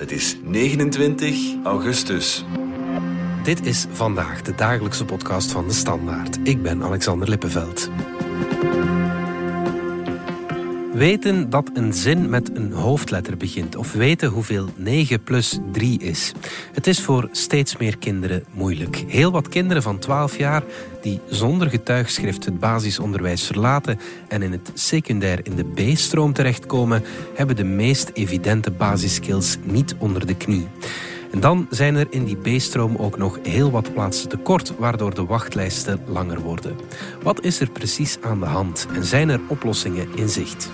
Het is 29 augustus. Dit is vandaag de dagelijkse podcast van de Standaard. Ik ben Alexander Lippenveld. Weten dat een zin met een hoofdletter begint of weten hoeveel 9 plus 3 is. Het is voor steeds meer kinderen moeilijk. Heel wat kinderen van 12 jaar die zonder getuigschrift het basisonderwijs verlaten en in het secundair in de B-stroom terechtkomen, hebben de meest evidente basiskills niet onder de knie. En dan zijn er in die B-stroom ook nog heel wat plaatsen tekort, waardoor de wachtlijsten langer worden. Wat is er precies aan de hand en zijn er oplossingen in zicht?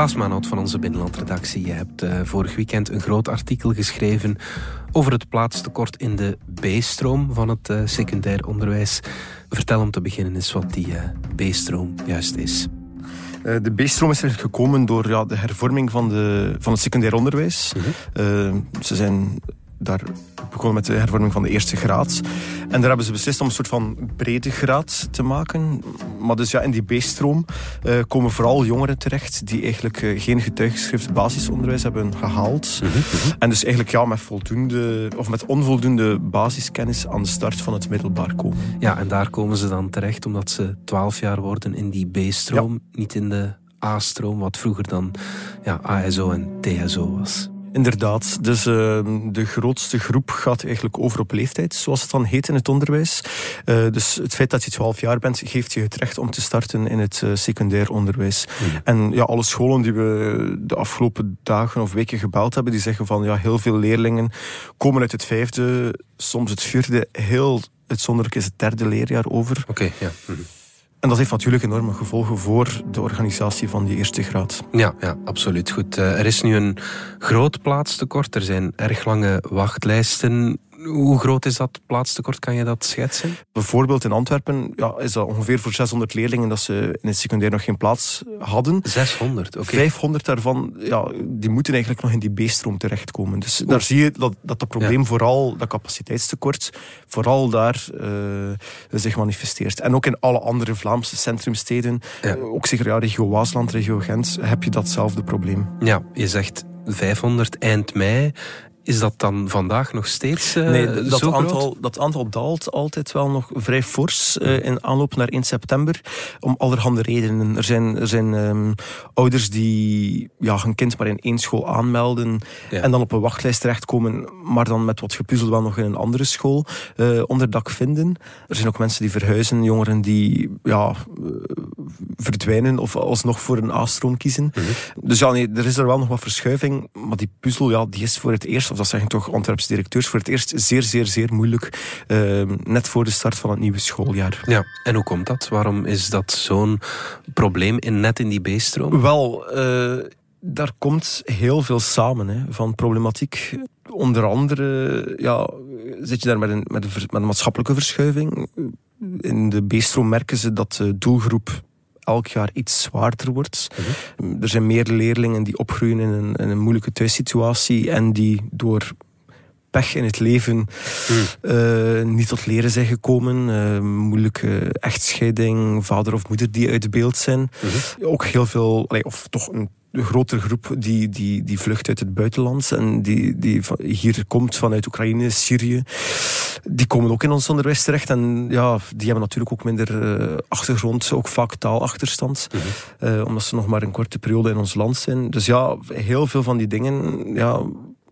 Klaas van onze binnenlandredactie. Je hebt uh, vorig weekend een groot artikel geschreven over het plaatstekort in de B-stroom van het uh, secundair onderwijs. Vertel om te beginnen eens wat die uh, B-stroom juist is. De B-stroom is er gekomen door ja, de hervorming van, de, van het secundair onderwijs. -hmm. ze zijn daar begonnen met de hervorming van de eerste graad. En daar hebben ze beslist om een soort van brede graad te maken. Maar dus ja, in die B-stroom uh, komen vooral jongeren terecht die eigenlijk uh, geen getuigschrift basisonderwijs hebben gehaald. Mm -hmm. En dus eigenlijk ja, met voldoende of met onvoldoende basiskennis aan de start van het middelbaar komen. Ja, en daar komen ze dan terecht omdat ze 12 jaar worden in die B-stroom, ja. niet in de A-stroom, wat vroeger dan ja, ASO en TSO was. Inderdaad, dus uh, de grootste groep gaat eigenlijk over op leeftijd, zoals het dan heet in het onderwijs. Uh, dus het feit dat je 12 jaar bent, geeft je het recht om te starten in het uh, secundair onderwijs. Mm. En ja, alle scholen die we de afgelopen dagen of weken gebeld hebben, die zeggen van ja, heel veel leerlingen komen uit het vijfde, soms het vierde, heel uitzonderlijk is het derde leerjaar over. Oké, okay, ja. Mm. En dat heeft natuurlijk enorme gevolgen voor de organisatie van die eerste graad. Ja, ja absoluut. Goed. Er is nu een groot plaatstekort. Er zijn erg lange wachtlijsten. Hoe groot is dat plaatstekort? Kan je dat schetsen? Bijvoorbeeld in Antwerpen ja, is dat ongeveer voor 600 leerlingen dat ze in het secundair nog geen plaats hadden. 600, oké. Okay. 500 daarvan, ja, die moeten eigenlijk nog in die B-stroom terechtkomen. Dus daar zie je dat dat, dat probleem ja. vooral, dat capaciteitstekort, vooral daar uh, zich manifesteert. En ook in alle andere Vlaamse centrumsteden, ja. ook zeker ja, regio Waasland, regio Gent, heb je datzelfde probleem. Ja, je zegt 500 eind mei. Is dat dan vandaag nog steeds uh, nee, dat zo aantal, groot? Dat aantal daalt altijd wel nog vrij fors uh, in aanloop naar 1 september. Om allerhande redenen. Er zijn, er zijn um, ouders die ja, hun kind maar in één school aanmelden. Ja. En dan op een wachtlijst terechtkomen. Maar dan met wat gepuzzel wel nog in een andere school uh, onderdak vinden. Er zijn ook mensen die verhuizen. Jongeren die ja, verdwijnen of alsnog voor een A-stroom kiezen. Mm -hmm. Dus ja, nee, er is er wel nog wat verschuiving. Maar die puzzel ja, die is voor het eerst of dat zeggen toch Antwerpse directeurs, voor het eerst zeer, zeer, zeer moeilijk. Uh, net voor de start van het nieuwe schooljaar. Ja, en hoe komt dat? Waarom is dat zo'n probleem in, net in die B-stroom? Wel, uh, daar komt heel veel samen hè, van problematiek. Onder andere ja, zit je daar met een, met, een, met een maatschappelijke verschuiving. In de B-stroom merken ze dat de doelgroep elk jaar iets zwaarder wordt. Mm-hmm. Er zijn meer leerlingen die opgroeien in een, in een moeilijke thuissituatie en die door pech in het leven mm. uh, niet tot leren zijn gekomen. Uh, moeilijke echtscheiding, vader of moeder die uit beeld zijn. Mm-hmm. Ook heel veel, of toch een de grotere groep die, die, die vlucht uit het buitenland en die, die hier komt vanuit Oekraïne, Syrië, die komen ook in ons onderwijs terecht. En ja, die hebben natuurlijk ook minder uh, achtergrond, ook vaak taalachterstand, mm-hmm. uh, omdat ze nog maar een korte periode in ons land zijn. Dus ja, heel veel van die dingen ja,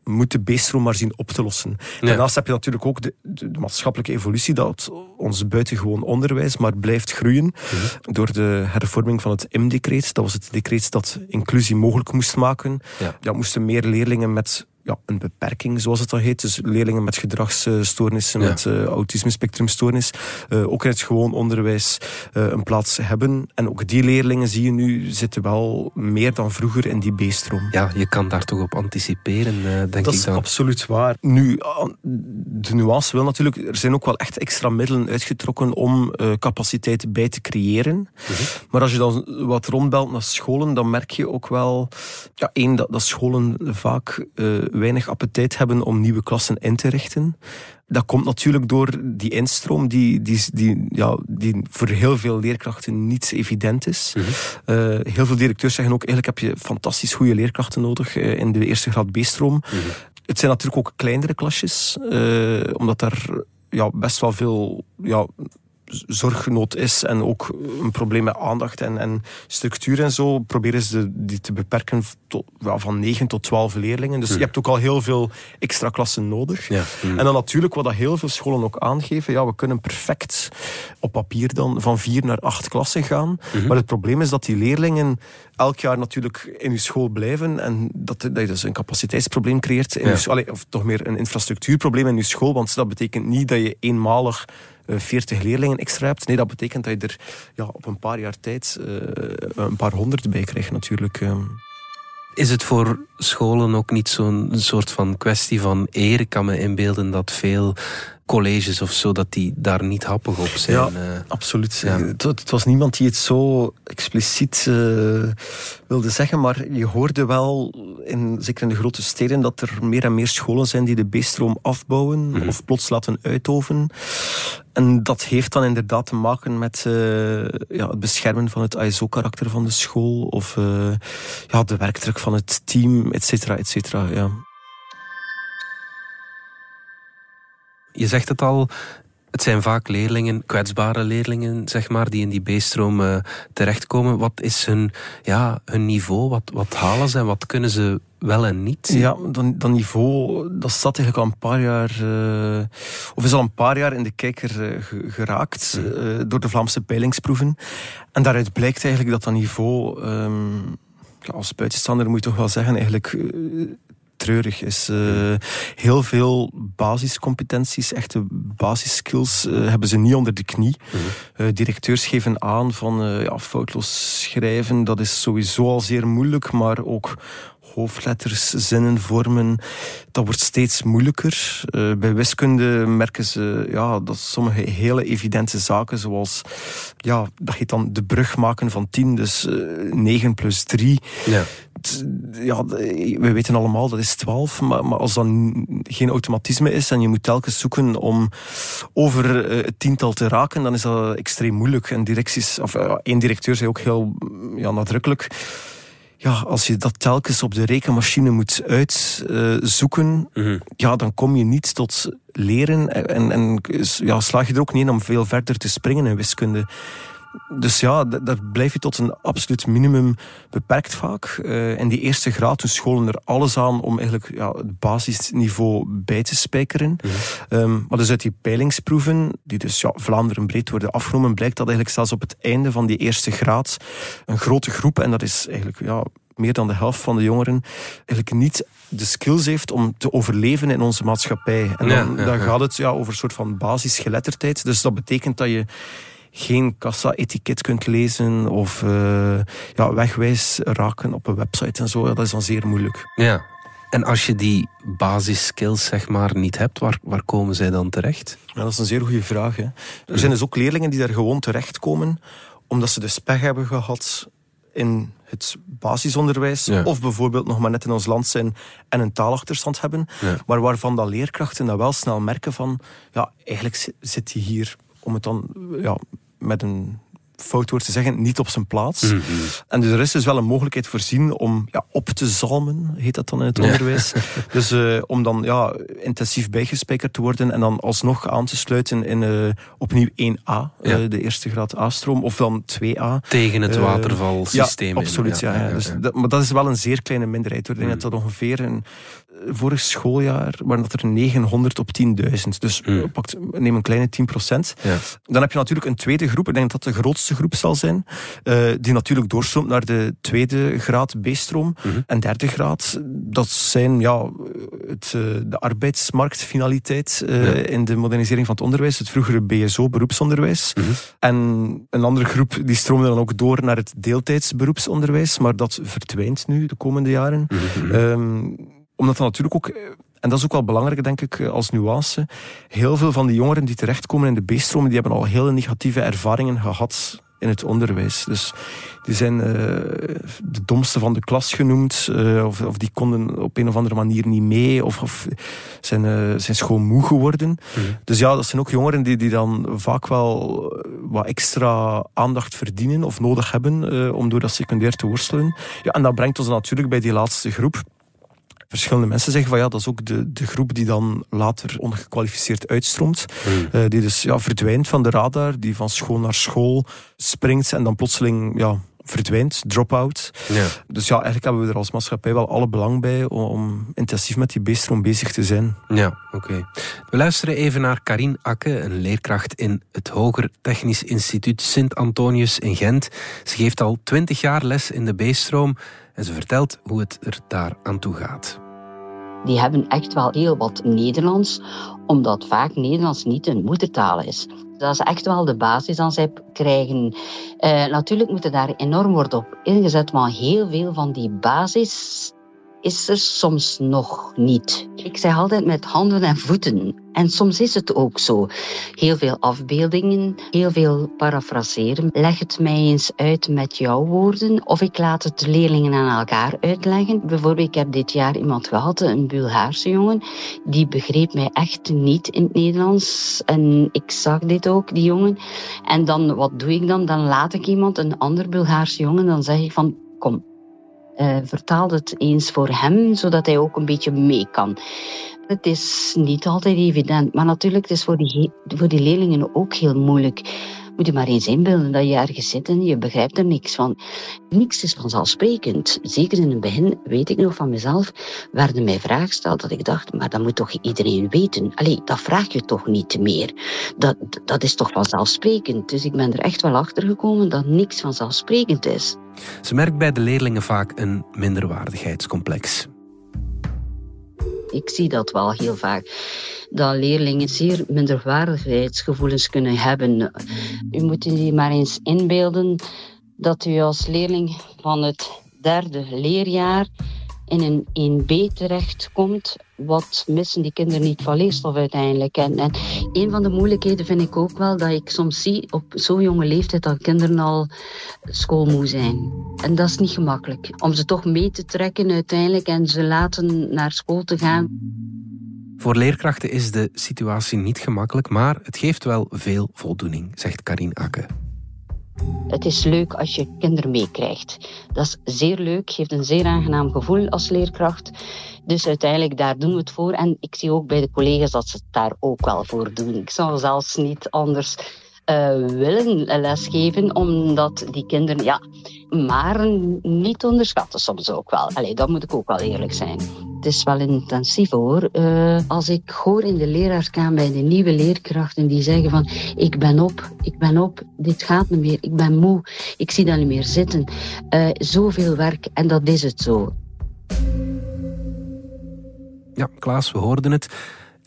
moet de maar zien op te lossen. Daarnaast heb je natuurlijk ook de, de, de, maatschappelijke evolutie dat ons buitengewoon onderwijs maar blijft groeien mm-hmm. door de hervorming van het M-decreet. Dat was het decreet dat inclusie mogelijk moest maken. Ja. ja moesten meer leerlingen met ja, een beperking, zoals het dan heet. Dus leerlingen met gedragsstoornissen, Ja. met uh, autisme-spectrumstoornis, uh, ook in het gewoon onderwijs uh, een plaats hebben. En ook die leerlingen, zie je nu, zitten wel meer dan vroeger in die B-stroom. Ja, je kan daar toch op anticiperen, denk dat ik is dan. absoluut waar. Nu, de nuance wil natuurlijk, er zijn ook wel echt extra middelen uitgetrokken om capaciteiten bij te creëren. -hmm. Maar als je dan wat rondbelt naar scholen, dan merk je ook wel, ja, één, dat, dat scholen vaak weinig appetijt hebben om nieuwe klassen in te richten. Dat komt natuurlijk door die instroom die, die, die, ja, die voor heel veel leerkrachten niet evident is. Mm -hmm. uh, heel veel directeurs zeggen ook, eigenlijk heb je fantastisch goede leerkrachten nodig uh, in de eerste graad B-stroom. Mm -hmm. Het zijn natuurlijk ook kleinere klasjes, uh, omdat daar ja, best wel veel ja, zorgnood is en ook een probleem met aandacht en, en structuur en zo, proberen ze die te beperken tot, van 9 tot 12 leerlingen. Dus mm. je hebt ook al heel veel extra klassen nodig. Ja. Mm. En dan natuurlijk, wat dat heel veel scholen ook aangeven, ja, we kunnen perfect op papier dan van 4 naar 8 klassen gaan. Mm -hmm. Maar het probleem is dat die leerlingen elk jaar natuurlijk in uw school blijven en dat, dat je dus een capaciteitsprobleem creëert, in Ja. of toch meer een infrastructuurprobleem in uw school, want dat betekent niet dat je eenmalig 40 leerlingen extra hebt. Nee, dat betekent dat je er ja, op een paar jaar tijd uh, een paar honderd bij krijgt natuurlijk. Um. Is het voor scholen ook niet zo'n soort van kwestie van eer? Ik kan me inbeelden dat veel colleges of zo, dat die daar niet happig op zijn. Ja, uh, absoluut. ja. Het, het, was niemand die het zo expliciet uh, wilde zeggen, maar je hoorde wel, in, zeker in de grote steden, dat er meer en meer scholen zijn die de B-stroom afbouwen Mhm. of plots laten uitoven. En dat heeft dan inderdaad te maken met uh, ja, het beschermen van het ISO-karakter van de school of uh, ja, de werkdruk van het team, et cetera, et cetera. Ja. Je zegt het al, het zijn vaak leerlingen, kwetsbare leerlingen, zeg maar, die in die B-stroom uh, terechtkomen. Wat is hun, ja, hun niveau? Wat, wat halen ze en wat kunnen ze wel en niet? Ja, dat, dat niveau, dat staat eigenlijk al een paar jaar, uh, of is al een paar jaar in de kijker uh, geraakt uh, door de Vlaamse peilingsproeven. En daaruit blijkt eigenlijk dat dat niveau, um, ja, als buitenstaander moet je toch wel zeggen, eigenlijk treurig is. Uh, heel veel basiscompetenties, echte basisskills, uh, hebben ze niet onder de knie. Uh, directeurs geven aan van ja, foutloos schrijven, dat is sowieso al zeer moeilijk, maar ook hoofdletters, zinnen vormen, dat wordt steeds moeilijker. Uh, bij wiskunde merken ze ja, dat sommige hele evidente zaken, zoals ja, dat dan de brug maken van 10, dus uh, 9 plus 3. Ja. Ja, we weten allemaal dat is 12, maar, maar als dat geen automatisme is en je moet telkens zoeken om over uh, het tiental te raken, dan is dat extreem moeilijk. En directies, of één directeur zei ook heel ja, nadrukkelijk ja, als je dat telkens op de rekenmachine moet uitzoeken, uh, mm -hmm. ja, dan kom je niet tot leren en, en ja, slaag je er ook niet in om veel verder te springen in wiskunde. Dus ja, daar blijf je tot een absoluut minimum beperkt vaak. Uh, in die eerste graad doen scholen er alles aan om eigenlijk ja, het basisniveau bij te spijkeren. Mhm. Mm -hmm. um, maar dus uit die peilingsproeven, die dus ja, Vlaanderen breed worden afgenomen, blijkt dat eigenlijk zelfs op het einde van die eerste graad een grote groep, en dat is eigenlijk ja, meer dan de helft van de jongeren, eigenlijk niet de skills heeft om te overleven in onze maatschappij. En dan, Ja, ja, dan gaat het ja, over een soort van basisgeletterdheid. Dus dat betekent dat je geen kassa-etiket kunt lezen of uh, ja, wegwijs raken op een website en zo. Ja, dat is dan zeer moeilijk. Ja. En als je die basiskills zeg maar niet hebt, waar, waar komen zij dan terecht? Ja, dat is een zeer goede vraag. Hè. Er zijn dus ook leerlingen die daar gewoon terechtkomen omdat ze dus pech hebben gehad in het basisonderwijs Ja. of bijvoorbeeld nog maar net in ons land zijn en een taalachterstand hebben, Ja. maar waarvan dat leerkrachten dan wel snel merken van ja, eigenlijk zi- zit hij hier om het dan ja, met een fout woord te zeggen, niet op zijn plaats. Mhm. En dus er is dus wel een mogelijkheid voorzien om ja, op te zalmen, heet dat dan in het Ja. onderwijs. Dus eh, om dan ja, intensief bijgespijkerd te worden en dan alsnog aan te sluiten in eh, opnieuw 1A, eh, de eerste graad A-stroom, of dan 2A. Tegen het watervalsysteem. Ja, absoluut. Ja, ja. Dus dat, maar dat is wel een zeer kleine minderheid. Ik denk Mm. dat dat ongeveer een vorig schooljaar waren dat er 900 op 10.000. Dus Mm. pakt, neem een kleine 10 procent. Ja. Dan heb je natuurlijk een tweede groep. Ik denk dat de grootste laatste groep zal zijn. die natuurlijk doorstroomt naar de tweede graad B-stroom. Mhm. En derde graad, dat zijn ja, het, de arbeidsmarktfinaliteit in de modernisering van het onderwijs. Het vroegere BSO, beroepsonderwijs. Mhm. En een andere groep die stroomde dan ook door naar het deeltijdsberoepsonderwijs. Maar dat verdwijnt nu de komende jaren. Mhm. Ehm, omdat dat natuurlijk ook en dat is ook wel belangrijk, denk ik, als nuance. Heel veel van die jongeren die terechtkomen in de B-stromen, die hebben al hele negatieve ervaringen gehad in het onderwijs. Dus die zijn uh, de domste van de klas genoemd, uh, of, of, die konden op een of andere manier niet mee, of, of zijn, uh, zijn gewoon moe geworden. Mhm. Dus ja, dat zijn ook jongeren die, die dan vaak wel wat extra aandacht verdienen of nodig hebben om door dat secundair te worstelen. Ja, en dat brengt ons natuurlijk bij die laatste groep verschillende mensen zeggen van ja, dat is ook de, de groep die dan later ongekwalificeerd uitstroomt. Hmm. Uh, die dus ja, verdwijnt van de radar, die van school naar school springt en dan plotseling ja, verdwijnt, drop-out. Ja. Dus ja, eigenlijk hebben we er als maatschappij wel alle belang bij om, intensief met die B-stroom bezig te zijn. Ja, oké. We luisteren even naar Karin Akke, een leerkracht in het Hoger Technisch Instituut Sint-Antonius in Gent. Ze geeft al twintig jaar les in de B-stroom en ze vertelt hoe het er daar aan toe gaat. Die hebben echt wel heel wat Nederlands, omdat vaak Nederlands niet hun moedertaal is. Dat is echt wel de basis dan zij krijgen. Uh, natuurlijk moet er daar enorm worden op ingezet, maar heel veel van die basis is er soms nog niet. Ik zeg altijd met handen en voeten. En soms is het ook zo. Heel veel afbeeldingen, heel veel parafraseren. Leg het mij eens uit met jouw woorden. Of ik laat het leerlingen aan elkaar uitleggen. Bijvoorbeeld, ik heb dit jaar iemand gehad, een Bulgaarse jongen. Die begreep mij echt niet in het Nederlands. En ik zag dit ook, die jongen. En dan, wat doe ik dan? Dan laat ik iemand, een ander Bulgaarse jongen, dan zeg ik van, kom, uh, vertaal het eens voor hem, zodat hij ook een beetje mee kan. Het is niet altijd evident, maar natuurlijk het is voor die, voor die leerlingen ook heel moeilijk. Moet je maar eens inbeelden dat je ergens zit en je begrijpt er niks van. Niks is vanzelfsprekend. Zeker in het begin, weet ik nog van mezelf, werden mij vragen gesteld dat ik dacht, maar dat moet toch iedereen weten? Allee, dat vraag je toch niet meer? Dat, dat is toch vanzelfsprekend? Dus ik ben er echt wel achter gekomen dat niks vanzelfsprekend is. Ze merkt bij de leerlingen vaak een minderwaardigheidscomplex. Ik zie dat wel heel vaak. Dat leerlingen zeer minderwaardigheidsgevoelens kunnen hebben. U moet je maar eens inbeelden dat u als leerling van het derde leerjaar in een 1B terechtkomt, wat missen die kinderen niet van leerstof uiteindelijk. En, en een van de moeilijkheden vind ik ook wel dat ik soms zie op zo'n jonge leeftijd dat kinderen al schoolmoe zijn. En dat is niet gemakkelijk. Om ze toch mee te trekken uiteindelijk en ze laten naar school te gaan. Voor leerkrachten is de situatie niet gemakkelijk, maar het geeft wel veel voldoening, zegt Karin Akke. Het is leuk als je kinderen meekrijgt. Dat is zeer leuk, geeft een zeer aangenaam gevoel als leerkracht. Dus uiteindelijk, daar doen we het voor. En ik zie ook bij de collega's dat ze het daar ook wel voor doen. Ik zou zelfs niet anders uh, willen lesgeven, omdat die kinderen, ja, maar niet onderschatten soms ook wel. Allee, dat moet ik ook wel eerlijk zijn. Het is wel intensief hoor. Uh, als ik hoor in de leraarskamer bij de nieuwe leerkrachten die zeggen van ik ben op, ik ben op, dit gaat niet meer, ik ben moe, ik zie dat niet meer zitten. Uh, zoveel werk en dat is het zo. Ja, Klaas, we hoorden het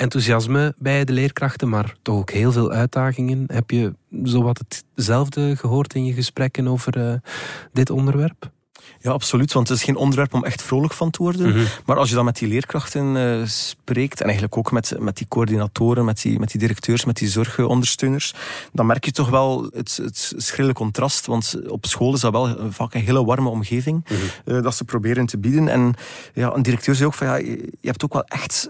enthousiasme bij de leerkrachten, maar toch ook heel veel uitdagingen. Heb je zowat hetzelfde gehoord in je gesprekken over uh, dit onderwerp? Ja, absoluut. Want het is geen onderwerp om echt vrolijk van te worden. Mhm. Maar als je dan met die leerkrachten uh, spreekt, en eigenlijk ook met, met die coördinatoren, met die, met die directeurs, met die zorgondersteuners, dan merk je toch wel het, het schrille contrast. Want op school is dat wel vaak een hele warme omgeving mm dat ze proberen te bieden. En ja, een directeur zei ook van ja, je hebt ook wel echt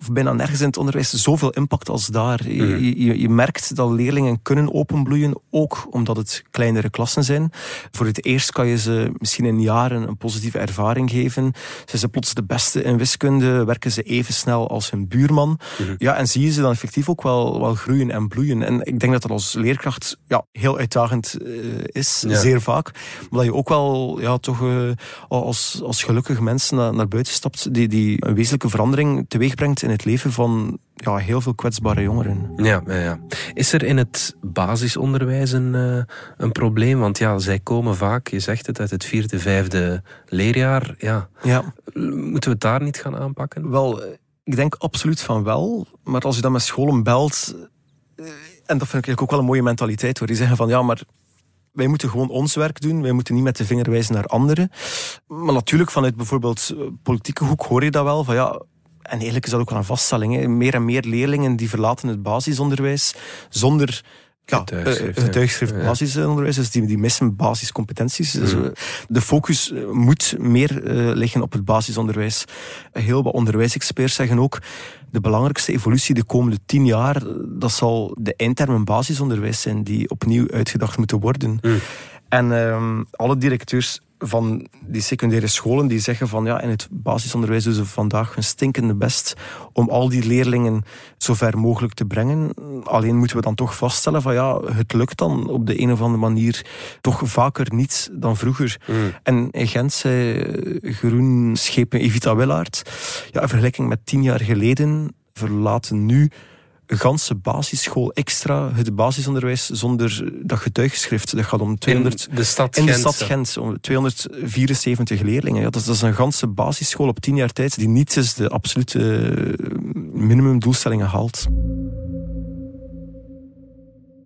of bijna nergens in het onderwijs zoveel impact als daar. Je, mhm. je, je, merkt dat leerlingen kunnen openbloeien, ook omdat het kleinere klassen zijn. Voor het eerst kan je ze misschien in jaren een positieve ervaring geven. Zijn ze plots de beste in wiskunde, werken ze even snel als hun buurman. Mhm. Ja, en zie je ze dan effectief ook wel, wel groeien en bloeien. En ik denk dat dat als leerkracht ja, heel uitdagend uh, is, zeer vaak. Maar dat je ook wel ja, toch uh, als, als gelukkige mensen naar, naar buiten stapt, die, die een wezenlijke verandering teweeg brengt in het leven van ja, heel veel kwetsbare jongeren. Ja, ja, ja. Is er in het basisonderwijs een, uh, een probleem? Want ja, zij komen vaak, je zegt het, uit het vierde, vijfde leerjaar. Ja. Ja. Moeten we het daar niet gaan aanpakken? Wel, ik denk absoluut van wel. Maar als je dan met scholen belt... Eh, en dat vind ik ook wel een mooie mentaliteit, hoor. Die zeggen van, ja, maar wij moeten gewoon ons werk doen. Wij moeten niet met de vinger wijzen naar anderen. Maar natuurlijk, vanuit bijvoorbeeld eh, politieke hoek hoor je dat wel. Van ja, en eigenlijk is dat ook wel een vaststelling. Hè. Meer en meer leerlingen die verlaten het basisonderwijs zonder ja, getuigschrift, uh, basisonderwijs, dus die, die missen basiscompetenties. Dus, mm. de focus moet meer uh, liggen op het basisonderwijs. Heel wat onderwijsexperts zeggen ook, de belangrijkste evolutie de komende tien jaar, dat zal de eindtermen basisonderwijs zijn die opnieuw uitgedacht moeten worden. Mm. En um, alle directeurs van die secundaire scholen die zeggen van ja, in het basisonderwijs doen ze vandaag hun stinkende best om al die leerlingen zo ver mogelijk te brengen. Alleen moeten we dan toch vaststellen van ja, het lukt dan op de een of andere manier toch vaker niet dan vroeger. Mm. En in Gent zei groen schepen Evita Willaert, ja, in vergelijking met tien jaar geleden verlaten nu ganse basisschool extra het basisonderwijs zonder dat getuigschrift. Dat gaat om 200... In de stad in Gent. de stad Gent, om 274 leerlingen. Ja, dat, is, dat is een ganse basisschool op tien jaar tijd die niet eens de absolute minimumdoelstellingen haalt.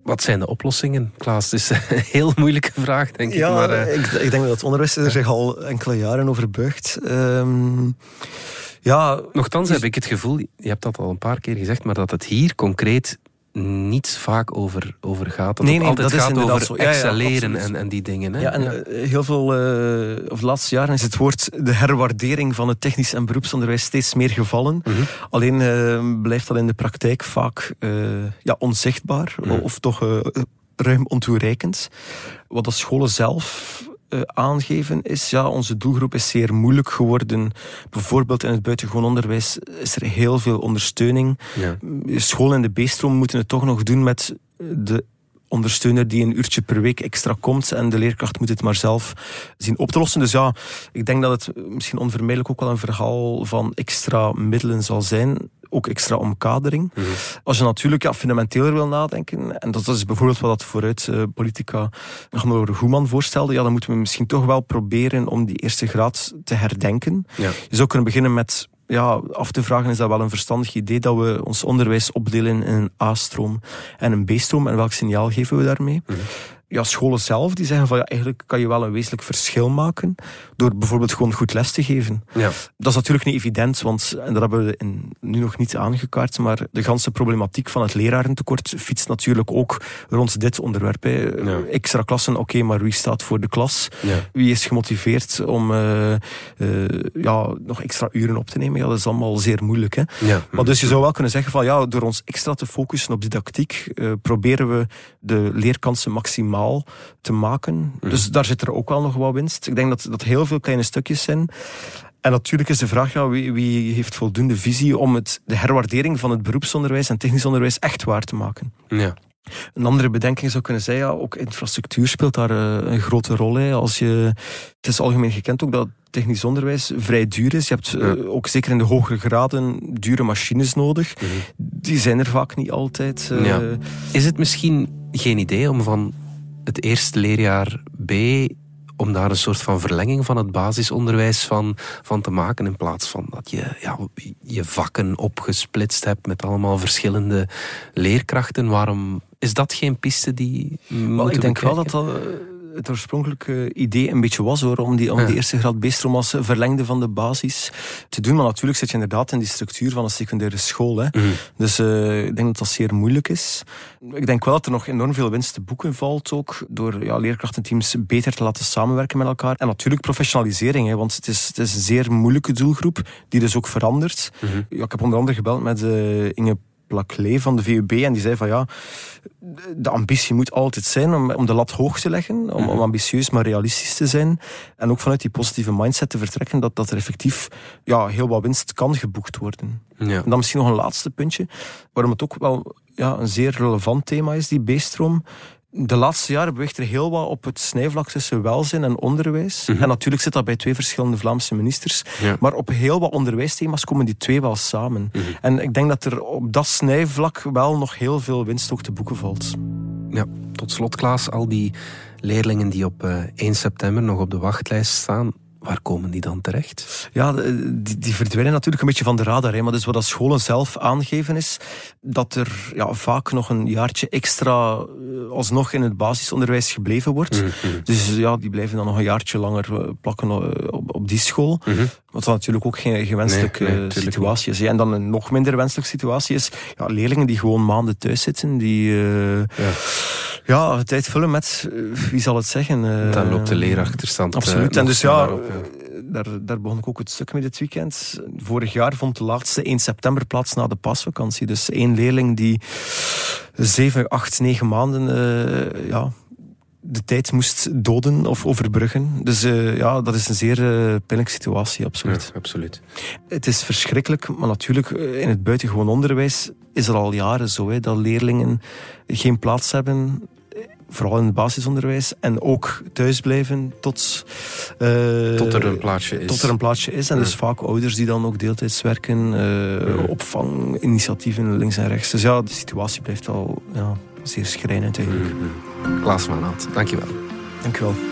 Wat zijn de oplossingen, Klaas? Het is een heel moeilijke vraag, denk ja, ik. Maar, uh... ik, ik, denk dat het onderwijs er zich al enkele jaren over buigt. Um, ja, Nochtans heb ik het gevoel, je hebt dat al een paar keer gezegd, maar dat het hier concreet niet vaak over, over gaat. Dat nee, nee, altijd dat gaat is over zo. excelleren ja, ja, en, en die dingen. Hè? Ja, en ja. heel veel, uh, of laatste jaren is het woord de herwaardering van het technisch en beroepsonderwijs steeds meer gevallen. Mm -hmm. Alleen uh, blijft dat in de praktijk vaak uh, ja, onzichtbaar Mhm. of toch ruim ontoereikend. Wat de scholen zelf uh, aangeven is, ja, onze doelgroep is zeer moeilijk geworden. Bijvoorbeeld in het buitengewoon onderwijs is er heel veel ondersteuning. Ja. Scholen in de B-stroom moeten het toch nog doen met de ondersteuner die een uurtje per week extra komt en de leerkracht moet het maar zelf zien op te lossen. Dus ja, ik denk dat het misschien onvermijdelijk ook wel een verhaal van extra middelen zal zijn ook extra omkadering. Mm -hmm. Als je natuurlijk ja, fundamenteeler wil nadenken, en dat is bijvoorbeeld wat dat vooruit uh, politica Hannelore Goeman voorstelde, ja, dan moeten we misschien toch wel proberen om die eerste graad te herdenken. Ja. Je zou kunnen beginnen met ja, af te vragen, is dat wel een verstandig idee dat we ons onderwijs opdelen in een A-stroom en een B-stroom en welk signaal geven we daarmee? Mm -hmm ja, scholen zelf die zeggen van ja, eigenlijk kan je wel een wezenlijk verschil maken door bijvoorbeeld gewoon goed les te geven. Ja. Dat is natuurlijk niet evident, want en dat hebben we in, nu nog niet aangekaart, maar de ganse problematiek van het lerarentekort fietst natuurlijk ook rond dit onderwerp. Ja. Extra klassen, oké, okay, maar wie staat voor de klas? Ja. Wie is gemotiveerd om uh, uh, ja, nog extra uren op te nemen? Ja, dat is allemaal zeer moeilijk. Hè. Ja. Maar dus je zou wel kunnen zeggen van ja, door ons extra te focussen op didactiek, uh, proberen we de leerkansen maximaal te maken. Mhm. Dus daar zit er ook wel nog wat winst. Ik denk dat dat heel veel kleine stukjes zijn. En natuurlijk is de vraag, ja, wie, wie heeft voldoende visie om het, de herwaardering van het beroepsonderwijs en technisch onderwijs echt waar te maken? Ja. Een andere bedenking zou kunnen zijn, ja, ook infrastructuur speelt daar uh, een grote rol. Hè. Als je, het is algemeen gekend ook dat technisch onderwijs vrij duur is. Je hebt ja. ook zeker in de hogere graden dure machines nodig. Mm -hmm. Die zijn er vaak niet altijd. Ja. Is het misschien geen idee om van het eerste leerjaar B om daar een soort van verlenging van het basisonderwijs van, van te maken. In plaats van dat je ja, je vakken opgesplitst hebt met allemaal verschillende leerkrachten. Waarom is dat geen piste die. Wel, ik denk wel dat dat het oorspronkelijke idee een beetje was hoor, om die, om Ja. die eerste graad B-stroom als verlengde van de basis te doen. Maar natuurlijk zit je inderdaad in die structuur van een secundaire school. Hè. Mhm. Dus eh, ik denk dat dat zeer moeilijk is. Ik denk wel dat er nog enorm veel winst te boeken valt ook, door ja, leerkrachtenteams beter te laten samenwerken met elkaar. En natuurlijk professionalisering, hè, want het is, het is een zeer moeilijke doelgroep, die dus ook verandert. Mhm. Ja, ik heb onder andere gebeld met eh, Inge Van de VUB en die zei van ja, de ambitie moet altijd zijn om, om de lat hoog te leggen, om, om ambitieus maar realistisch te zijn en ook vanuit die positieve mindset te vertrekken dat, dat er effectief ja, heel wat winst kan geboekt worden. Ja. En dan misschien nog een laatste puntje, waarom het ook wel ja, een zeer relevant thema is, die B-stroom, de laatste jaren beweegt er heel wat op het snijvlak tussen welzijn en onderwijs. Mhm. En natuurlijk zit dat bij twee verschillende Vlaamse ministers. Ja. Maar op heel wat onderwijsthema's komen die twee wel samen. Mhm. En ik denk dat er op dat snijvlak wel nog heel veel winst ook te boeken valt. Ja, tot slot Klaas, al die leerlingen die op eh, 1 september nog op de wachtlijst staan, waar komen die dan terecht? Ja, de- die, die verdwijnen natuurlijk een beetje van de radar. Hè. Maar dus wat dat scholen zelf aangeven is dat er ja, vaak nog een jaartje extra eh, alsnog in het basisonderwijs gebleven wordt. Dus ja, die blijven dan nog een jaartje langer eh, plakken eh, op, op die school. Mhm. Wat dan natuurlijk ook geen, geen wenselijke Nee, nee, eh, tuurlijk situatie is. hè. En dan een nog minder wenselijke situatie is ja, leerlingen die gewoon maanden thuis zitten, die eh, Ja. Ja, tijd vullen met, eh, wie zal het zeggen? eh, Dan loopt de leerachterstand. eh, Absoluut. en dus ja, op, daar, daar begon ik ook het stuk mee dit weekend. Vorig jaar vond de laatste 1 september plaats na de pasvakantie. Dus één leerling die zeven, acht, negen maanden ja, de tijd moest doden of overbruggen. Dus ja, dat is een zeer uh, pijnlijke situatie, absoluut. Ja, absoluut. Het is verschrikkelijk, maar natuurlijk in het buitengewoon onderwijs is er al jaren zo hè, dat leerlingen geen plaats hebben vooral in het basisonderwijs, en ook thuisblijven tot, uh, tot er een plaatsje is. Tot er een plaatsje is. En ja. dus vaak ouders die dan ook deeltijds werken, uh, ja. opvanginitiatieven links en rechts. Dus ja, de situatie blijft wel ja, zeer schrijnend eigenlijk. Mm-hmm. Klaas van Aert, dankjewel. Dankjewel.